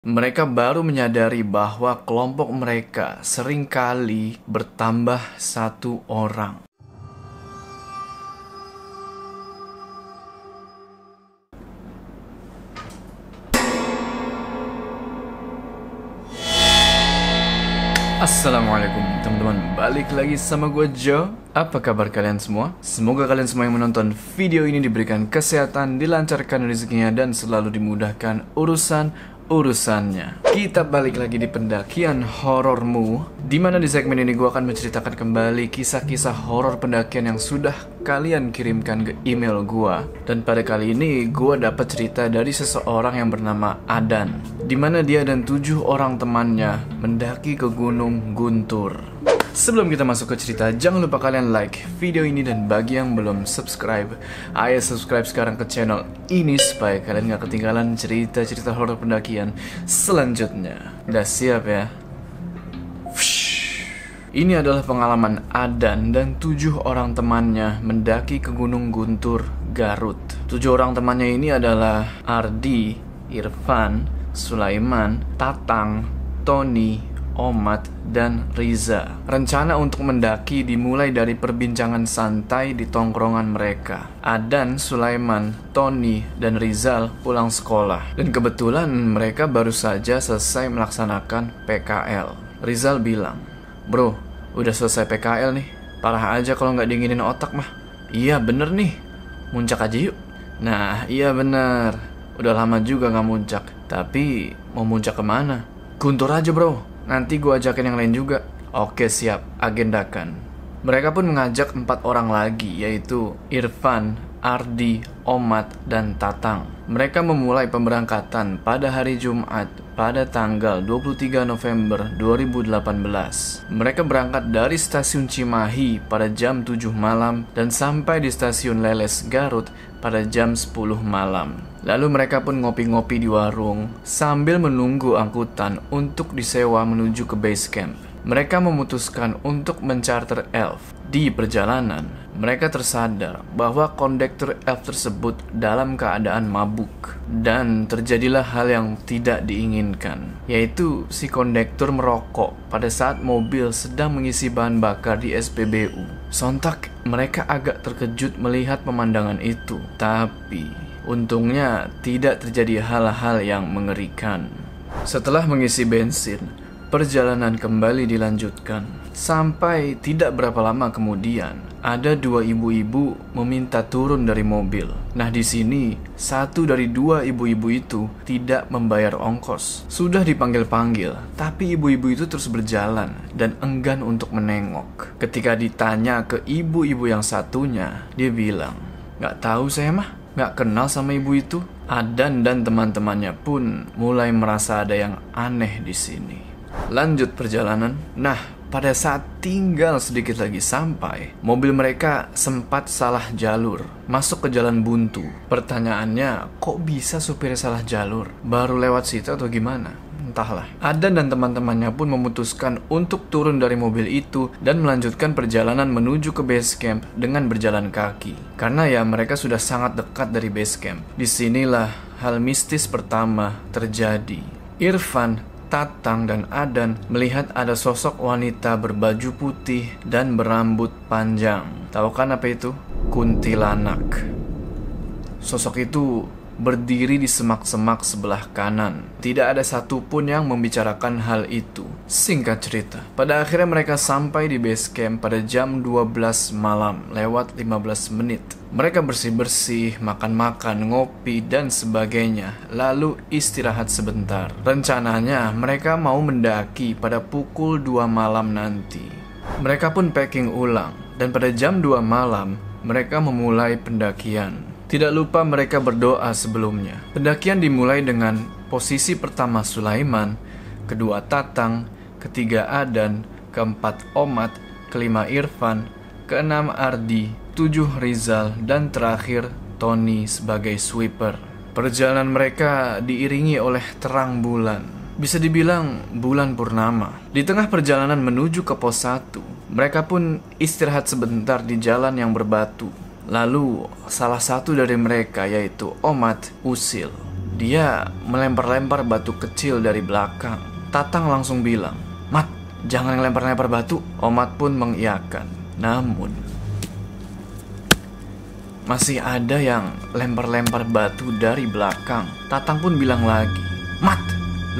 Mereka baru menyadari bahwa kelompok mereka sering kali bertambah satu orang. Assalamualaikum teman-teman Balik lagi sama gue Joe Apa kabar kalian semua? Semoga kalian semua yang menonton video ini diberikan kesehatan Dilancarkan rezekinya dan selalu dimudahkan urusan urusannya. Kita balik lagi di pendakian horormu, di mana di segmen ini gue akan menceritakan kembali kisah-kisah horor pendakian yang sudah kalian kirimkan ke email gue. Dan pada kali ini gue dapat cerita dari seseorang yang bernama Adan, di mana dia dan tujuh orang temannya mendaki ke Gunung Guntur. Sebelum kita masuk ke cerita, jangan lupa kalian like video ini dan bagi yang belum subscribe, ayo subscribe sekarang ke channel ini supaya kalian gak ketinggalan cerita-cerita horor pendakian selanjutnya. Udah siap ya? Ini adalah pengalaman Adan dan tujuh orang temannya mendaki ke Gunung Guntur, Garut. Tujuh orang temannya ini adalah Ardi, Irfan, Sulaiman, Tatang, Tony, Omat, dan Riza. Rencana untuk mendaki dimulai dari perbincangan santai di tongkrongan mereka. Adan, Sulaiman, Tony, dan Rizal pulang sekolah. Dan kebetulan mereka baru saja selesai melaksanakan PKL. Rizal bilang, Bro, udah selesai PKL nih. Parah aja kalau nggak dinginin otak mah. Iya bener nih, muncak aja yuk. Nah, iya bener. Udah lama juga nggak muncak. Tapi mau muncak ke mana? Guntur aja bro, Nanti gue ajakin yang lain juga. Oke siap, agendakan. Mereka pun mengajak empat orang lagi, yaitu Irfan, Ardi, Omat, dan Tatang. Mereka memulai pemberangkatan pada hari Jumat pada tanggal 23 November 2018. Mereka berangkat dari stasiun Cimahi pada jam 7 malam dan sampai di stasiun Leles Garut pada jam 10 malam. Lalu mereka pun ngopi-ngopi di warung sambil menunggu angkutan untuk disewa menuju ke base camp. Mereka memutuskan untuk mencarter elf di perjalanan, mereka tersadar bahwa kondektur elf tersebut dalam keadaan mabuk dan terjadilah hal yang tidak diinginkan, yaitu si kondektur merokok pada saat mobil sedang mengisi bahan bakar di SPBU. Sontak mereka agak terkejut melihat pemandangan itu, tapi untungnya tidak terjadi hal-hal yang mengerikan. Setelah mengisi bensin, perjalanan kembali dilanjutkan. Sampai tidak berapa lama kemudian, ada dua ibu-ibu meminta turun dari mobil. Nah, di sini satu dari dua ibu-ibu itu tidak membayar ongkos. Sudah dipanggil-panggil, tapi ibu-ibu itu terus berjalan dan enggan untuk menengok. Ketika ditanya ke ibu-ibu yang satunya, dia bilang, "Gak tahu saya mah, gak kenal sama ibu itu." Adan dan teman-temannya pun mulai merasa ada yang aneh di sini. Lanjut perjalanan. Nah, pada saat tinggal sedikit lagi sampai, mobil mereka sempat salah jalur, masuk ke jalan buntu. Pertanyaannya, kok bisa supir salah jalur? Baru lewat situ atau gimana? Entahlah. Adan dan teman-temannya pun memutuskan untuk turun dari mobil itu dan melanjutkan perjalanan menuju ke base camp dengan berjalan kaki. Karena ya mereka sudah sangat dekat dari base camp. Di sinilah hal mistis pertama terjadi. Irfan Tatang dan Adan melihat ada sosok wanita berbaju putih dan berambut panjang. Tahu kan apa itu? Kuntilanak. Sosok itu berdiri di semak-semak sebelah kanan. Tidak ada satupun yang membicarakan hal itu. Singkat cerita, pada akhirnya mereka sampai di base camp pada jam 12 malam lewat 15 menit. Mereka bersih-bersih, makan-makan, ngopi, dan sebagainya, lalu istirahat sebentar. Rencananya mereka mau mendaki pada pukul 2 malam nanti. Mereka pun packing ulang, dan pada jam 2 malam mereka memulai pendakian. Tidak lupa mereka berdoa sebelumnya. Pendakian dimulai dengan posisi pertama Sulaiman, kedua Tatang, ketiga Adan, keempat Omat, kelima Irfan, keenam Ardi, tujuh Rizal, dan terakhir Tony sebagai sweeper. Perjalanan mereka diiringi oleh terang bulan. Bisa dibilang bulan purnama. Di tengah perjalanan menuju ke pos 1, mereka pun istirahat sebentar di jalan yang berbatu Lalu, salah satu dari mereka yaitu Omat Usil. dia melempar-lempar batu kecil dari belakang. Tatang langsung bilang, Mat, jangan lempar-lempar batu. Omat pun mengiyakan. Namun, masih ada yang lempar-lempar batu dari belakang. Tatang pun bilang lagi, Mat,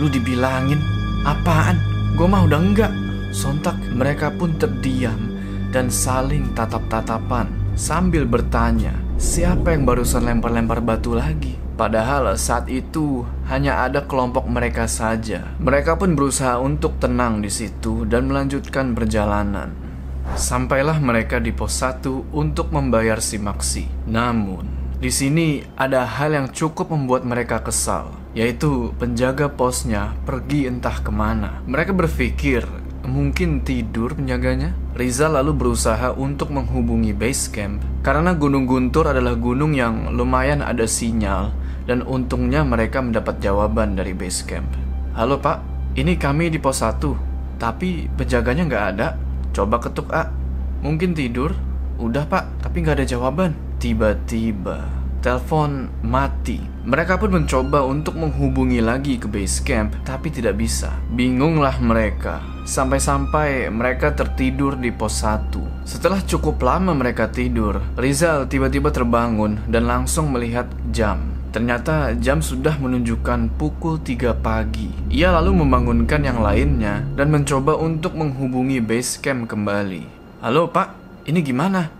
lu dibilangin, apaan? Gue mah udah enggak. Sontak mereka pun terdiam dan saling tatap-tatapan sambil bertanya, siapa yang barusan lempar-lempar batu lagi? Padahal saat itu hanya ada kelompok mereka saja. Mereka pun berusaha untuk tenang di situ dan melanjutkan perjalanan. Sampailah mereka di pos 1 untuk membayar si Maksi. Namun, di sini ada hal yang cukup membuat mereka kesal, yaitu penjaga posnya pergi entah ke mana. Mereka berpikir mungkin tidur penjaganya. Riza lalu berusaha untuk menghubungi base camp karena Gunung Guntur adalah gunung yang lumayan ada sinyal dan untungnya mereka mendapat jawaban dari base camp. Halo pak, ini kami di pos 1, tapi penjaganya nggak ada. Coba ketuk A. Mungkin tidur. Udah pak, tapi nggak ada jawaban. Tiba-tiba, telepon mati. Mereka pun mencoba untuk menghubungi lagi ke base camp, tapi tidak bisa. Bingunglah mereka. Sampai-sampai mereka tertidur di pos 1. Setelah cukup lama mereka tidur, Rizal tiba-tiba terbangun dan langsung melihat jam. Ternyata jam sudah menunjukkan pukul 3 pagi. Ia lalu membangunkan yang lainnya dan mencoba untuk menghubungi base camp kembali. Halo pak, ini gimana?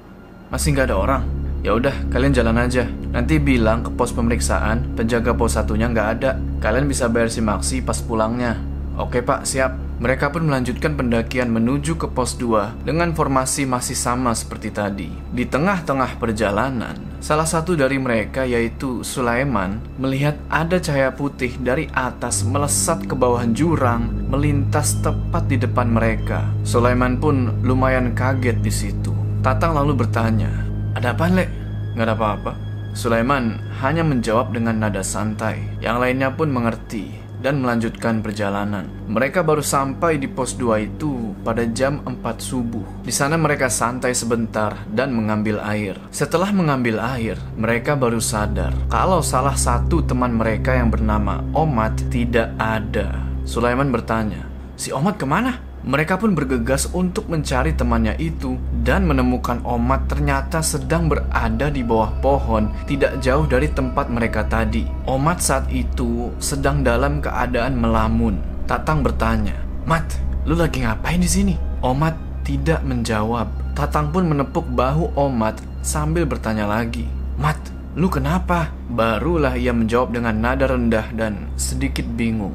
Masih nggak ada orang? Ya udah, kalian jalan aja. Nanti bilang ke pos pemeriksaan, penjaga pos satunya nggak ada. Kalian bisa bayar si Maksi pas pulangnya. Oke pak, siap. Mereka pun melanjutkan pendakian menuju ke pos 2 dengan formasi masih sama seperti tadi. Di tengah-tengah perjalanan, salah satu dari mereka yaitu Sulaiman melihat ada cahaya putih dari atas melesat ke bawah jurang melintas tepat di depan mereka. Sulaiman pun lumayan kaget di situ. Tatang lalu bertanya, "Ada apa, Lek?" "Nggak ada apa-apa." Sulaiman hanya menjawab dengan nada santai. Yang lainnya pun mengerti dan melanjutkan perjalanan. Mereka baru sampai di pos 2 itu pada jam 4 subuh. Di sana mereka santai sebentar dan mengambil air. Setelah mengambil air, mereka baru sadar kalau salah satu teman mereka yang bernama Omat tidak ada. Sulaiman bertanya, "Si Omat ke mana?" Mereka pun bergegas untuk mencari temannya itu dan menemukan Omat ternyata sedang berada di bawah pohon tidak jauh dari tempat mereka tadi. Omat saat itu sedang dalam keadaan melamun. Tatang bertanya, "Mat, lu lagi ngapain di sini?" Omat tidak menjawab. Tatang pun menepuk bahu Omat sambil bertanya lagi, "Mat, lu kenapa?" Barulah ia menjawab dengan nada rendah dan sedikit bingung.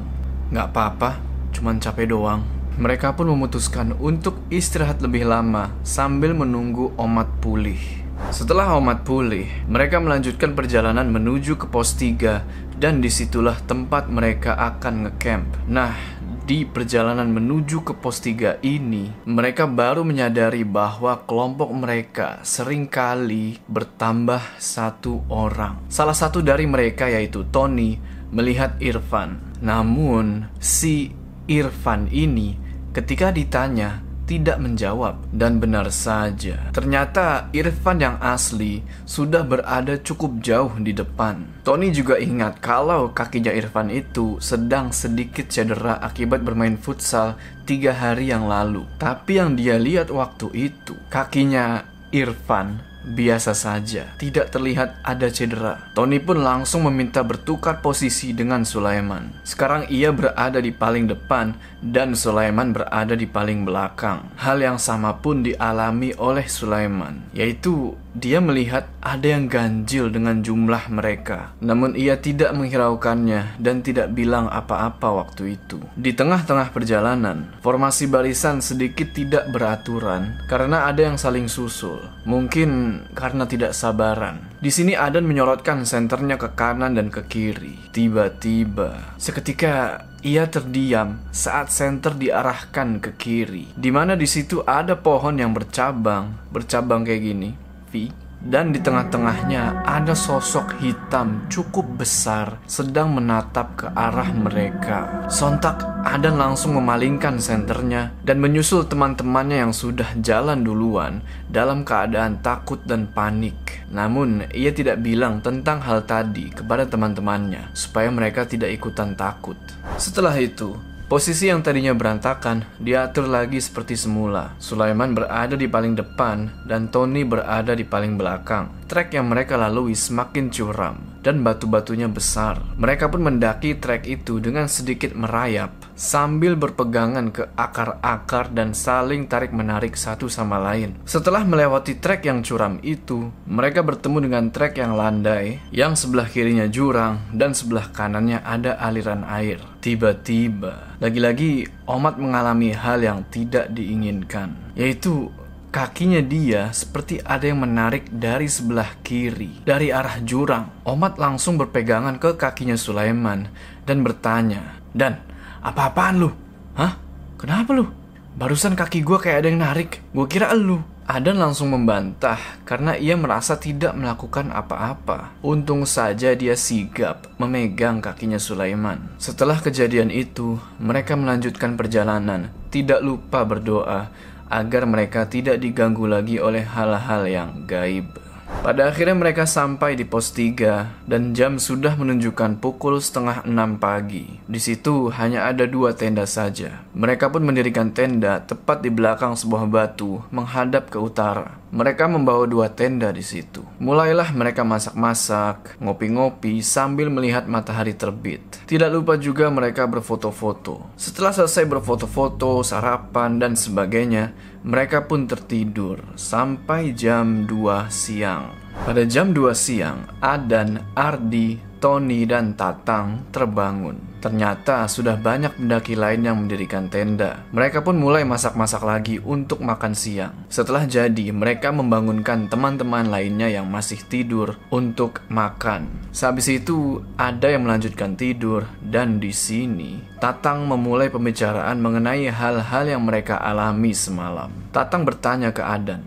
"Gak apa-apa, cuman capek doang." Mereka pun memutuskan untuk istirahat lebih lama sambil menunggu Omat pulih. Setelah Omat pulih, mereka melanjutkan perjalanan menuju ke pos 3 dan di situlah tempat mereka akan ngecamp. Nah, di perjalanan menuju ke pos 3 ini, mereka baru menyadari bahwa kelompok mereka sering kali bertambah satu orang. Salah satu dari mereka yaitu Tony melihat Irfan. Namun, si Irfan ini Ketika ditanya, tidak menjawab dan benar saja. Ternyata Irfan yang asli sudah berada cukup jauh di depan. Tony juga ingat kalau kakinya Irfan itu sedang sedikit cedera akibat bermain futsal tiga hari yang lalu. Tapi yang dia lihat waktu itu, kakinya Irfan biasa saja, tidak terlihat ada cedera. Tony pun langsung meminta bertukar posisi dengan Sulaiman. Sekarang ia berada di paling depan dan Sulaiman berada di paling belakang. Hal yang sama pun dialami oleh Sulaiman, yaitu dia melihat ada yang ganjil dengan jumlah mereka. Namun ia tidak menghiraukannya dan tidak bilang apa-apa waktu itu. Di tengah-tengah perjalanan, formasi barisan sedikit tidak beraturan karena ada yang saling susul. Mungkin karena tidak sabaran. Di sini Adan menyorotkan senternya ke kanan dan ke kiri. Tiba-tiba, seketika ia terdiam saat senter diarahkan ke kiri, di mana di situ ada pohon yang bercabang, bercabang kayak gini. V dan di tengah-tengahnya ada sosok hitam cukup besar sedang menatap ke arah mereka. Sontak Adan langsung memalingkan senternya dan menyusul teman-temannya yang sudah jalan duluan dalam keadaan takut dan panik. Namun, ia tidak bilang tentang hal tadi kepada teman-temannya supaya mereka tidak ikutan takut. Setelah itu, Posisi yang tadinya berantakan diatur lagi seperti semula. Sulaiman berada di paling depan dan Tony berada di paling belakang. Trek yang mereka lalui semakin curam dan batu-batunya besar. Mereka pun mendaki trek itu dengan sedikit merayap sambil berpegangan ke akar-akar dan saling tarik-menarik satu sama lain. Setelah melewati trek yang curam itu, mereka bertemu dengan trek yang landai, yang sebelah kirinya jurang dan sebelah kanannya ada aliran air. Tiba-tiba, lagi-lagi Omat mengalami hal yang tidak diinginkan, yaitu kakinya dia seperti ada yang menarik dari sebelah kiri, dari arah jurang. Omat langsung berpegangan ke kakinya Sulaiman dan bertanya, "Dan, apa-apaan lu? Hah? Kenapa lu? Barusan kaki gue kayak ada yang narik. Gue kira lu." Adan langsung membantah karena ia merasa tidak melakukan apa-apa. Untung saja dia sigap memegang kakinya Sulaiman. Setelah kejadian itu, mereka melanjutkan perjalanan, tidak lupa berdoa agar mereka tidak diganggu lagi oleh hal-hal yang gaib. Pada akhirnya mereka sampai di pos 3 dan jam sudah menunjukkan pukul setengah 6 pagi. Di situ hanya ada dua tenda saja. Mereka pun mendirikan tenda tepat di belakang sebuah batu menghadap ke utara. Mereka membawa dua tenda di situ. Mulailah mereka masak-masak, ngopi-ngopi sambil melihat matahari terbit. Tidak lupa juga mereka berfoto-foto. Setelah selesai berfoto-foto, sarapan, dan sebagainya, mereka pun tertidur sampai jam 2 siang. Pada jam 2 siang, Adan, Ardi, Tony, dan Tatang terbangun. Ternyata sudah banyak pendaki lain yang mendirikan tenda. Mereka pun mulai masak-masak lagi untuk makan siang. Setelah jadi, mereka membangunkan teman-teman lainnya yang masih tidur untuk makan. Sehabis itu, ada yang melanjutkan tidur dan di sini Tatang memulai pembicaraan mengenai hal-hal yang mereka alami semalam. Tatang bertanya ke Adan,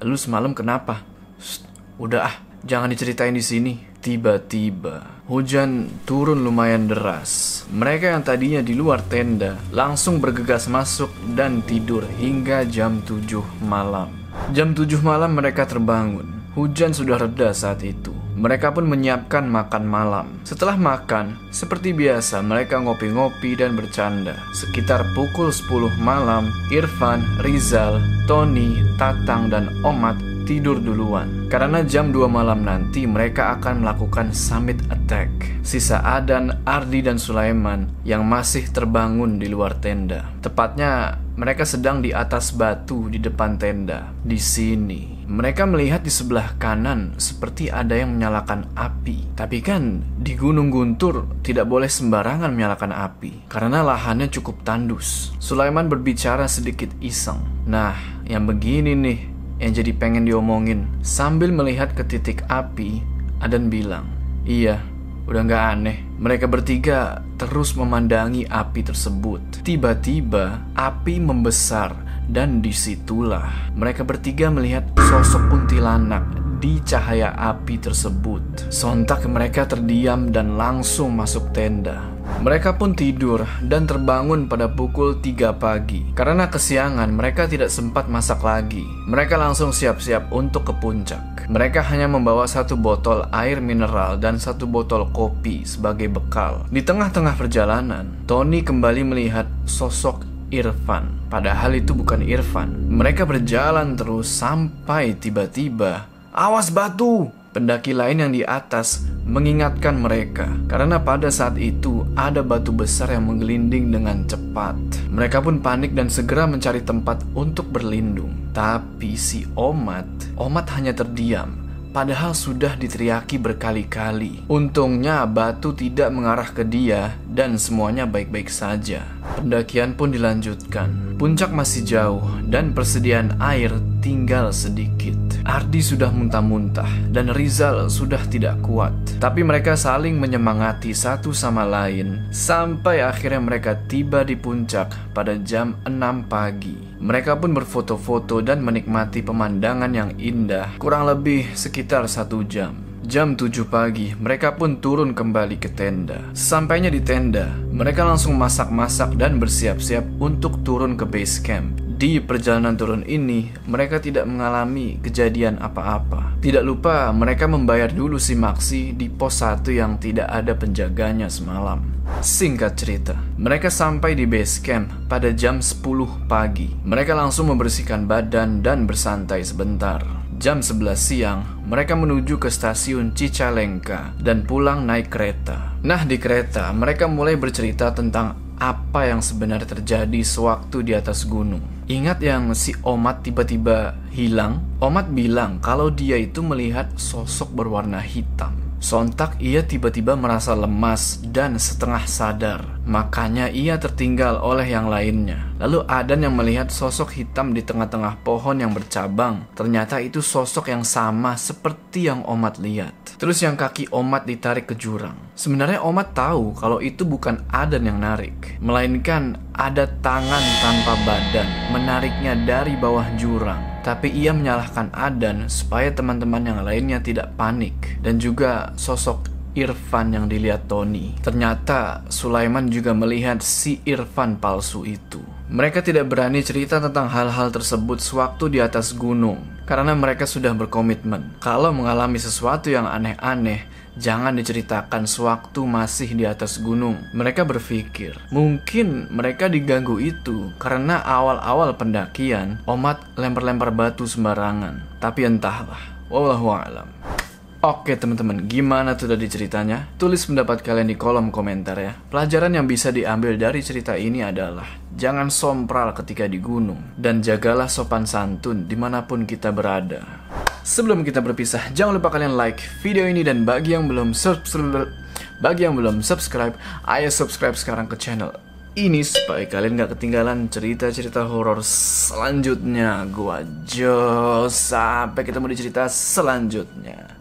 "Lu semalam kenapa?" "Udah ah, jangan diceritain di sini." Tiba-tiba, hujan turun lumayan deras. Mereka yang tadinya di luar tenda langsung bergegas masuk dan tidur hingga jam 7 malam. Jam 7 malam mereka terbangun. Hujan sudah reda saat itu. Mereka pun menyiapkan makan malam. Setelah makan, seperti biasa mereka ngopi-ngopi dan bercanda. Sekitar pukul 10 malam, Irfan, Rizal, Tony, Tatang, dan Omat tidur duluan. Karena jam 2 malam nanti mereka akan melakukan summit attack. Sisa Adan, Ardi, dan Sulaiman yang masih terbangun di luar tenda. Tepatnya mereka sedang di atas batu di depan tenda. Di sini, mereka melihat di sebelah kanan seperti ada yang menyalakan api. Tapi kan di Gunung Guntur tidak boleh sembarangan menyalakan api karena lahannya cukup tandus. Sulaiman berbicara sedikit iseng. Nah, yang begini nih yang jadi pengen diomongin. Sambil melihat ke titik api, Adan bilang, Iya, udah gak aneh. Mereka bertiga terus memandangi api tersebut. Tiba-tiba, api membesar dan di situlah mereka bertiga melihat sosok kuntilanak di cahaya api tersebut. Sontak mereka terdiam dan langsung masuk tenda. Mereka pun tidur dan terbangun pada pukul 3 pagi. Karena kesiangan, mereka tidak sempat masak lagi. Mereka langsung siap-siap untuk ke puncak. Mereka hanya membawa satu botol air mineral dan satu botol kopi sebagai bekal. Di tengah-tengah perjalanan, Tony kembali melihat sosok Irfan. Padahal itu bukan Irfan. Mereka berjalan terus sampai tiba-tiba, "Awas batu!" Pendaki lain yang di atas mengingatkan mereka karena pada saat itu ada batu besar yang menggelinding dengan cepat. Mereka pun panik dan segera mencari tempat untuk berlindung. Tapi si Omat, Omat hanya terdiam padahal sudah diteriaki berkali-kali. Untungnya batu tidak mengarah ke dia dan semuanya baik-baik saja. Pendakian pun dilanjutkan. Puncak masih jauh dan persediaan air tinggal sedikit. Ardi sudah muntah-muntah dan Rizal sudah tidak kuat. Tapi mereka saling menyemangati satu sama lain sampai akhirnya mereka tiba di puncak pada jam 6 pagi. Mereka pun berfoto-foto dan menikmati pemandangan yang indah kurang lebih sekitar satu jam. Jam 7 pagi, mereka pun turun kembali ke tenda. Sampainya di tenda, mereka langsung masak-masak dan bersiap-siap untuk turun ke base camp. Di perjalanan turun ini, mereka tidak mengalami kejadian apa-apa. Tidak lupa, mereka membayar dulu si Maxi di pos 1 yang tidak ada penjaganya semalam. Singkat cerita, mereka sampai di base camp pada jam 10 pagi. Mereka langsung membersihkan badan dan bersantai sebentar. Jam 11 siang, mereka menuju ke stasiun Cicalengka dan pulang naik kereta. Nah, di kereta, mereka mulai bercerita tentang apa yang sebenarnya terjadi sewaktu di atas gunung. Ingat yang si Omat tiba-tiba hilang? Omat bilang kalau dia itu melihat sosok berwarna hitam. Sontak ia tiba-tiba merasa lemas dan setengah sadar. Makanya ia tertinggal oleh yang lainnya. Lalu Adan yang melihat sosok hitam di tengah-tengah pohon yang bercabang. Ternyata itu sosok yang sama seperti yang Omat lihat. Terus yang kaki Omat ditarik ke jurang. Sebenarnya Omat tahu kalau itu bukan Adan yang narik. Melainkan ada tangan tanpa badan menariknya dari bawah jurang tapi ia menyalahkan Adan supaya teman-teman yang lainnya tidak panik dan juga sosok Irfan yang dilihat Tony. Ternyata Sulaiman juga melihat si Irfan palsu itu. Mereka tidak berani cerita tentang hal-hal tersebut sewaktu di atas gunung karena mereka sudah berkomitmen. Kalau mengalami sesuatu yang aneh-aneh, jangan diceritakan sewaktu masih di atas gunung. Mereka berpikir, mungkin mereka diganggu itu karena awal-awal pendakian, Omat lempar-lempar batu sembarangan. Tapi entahlah, wallahu a'lam. Oke teman-teman, gimana tuh tadi ceritanya? Tulis pendapat kalian di kolom komentar ya. Pelajaran yang bisa diambil dari cerita ini adalah Jangan sompral ketika di gunung Dan jagalah sopan santun di mana pun kita berada Sebelum kita berpisah, jangan lupa kalian like video ini Dan bagi yang belum subscribe Bagi yang belum subscribe, ayo subscribe sekarang ke channel ini supaya kalian gak ketinggalan cerita-cerita horor selanjutnya. Gua Jo, sampai ketemu di cerita selanjutnya.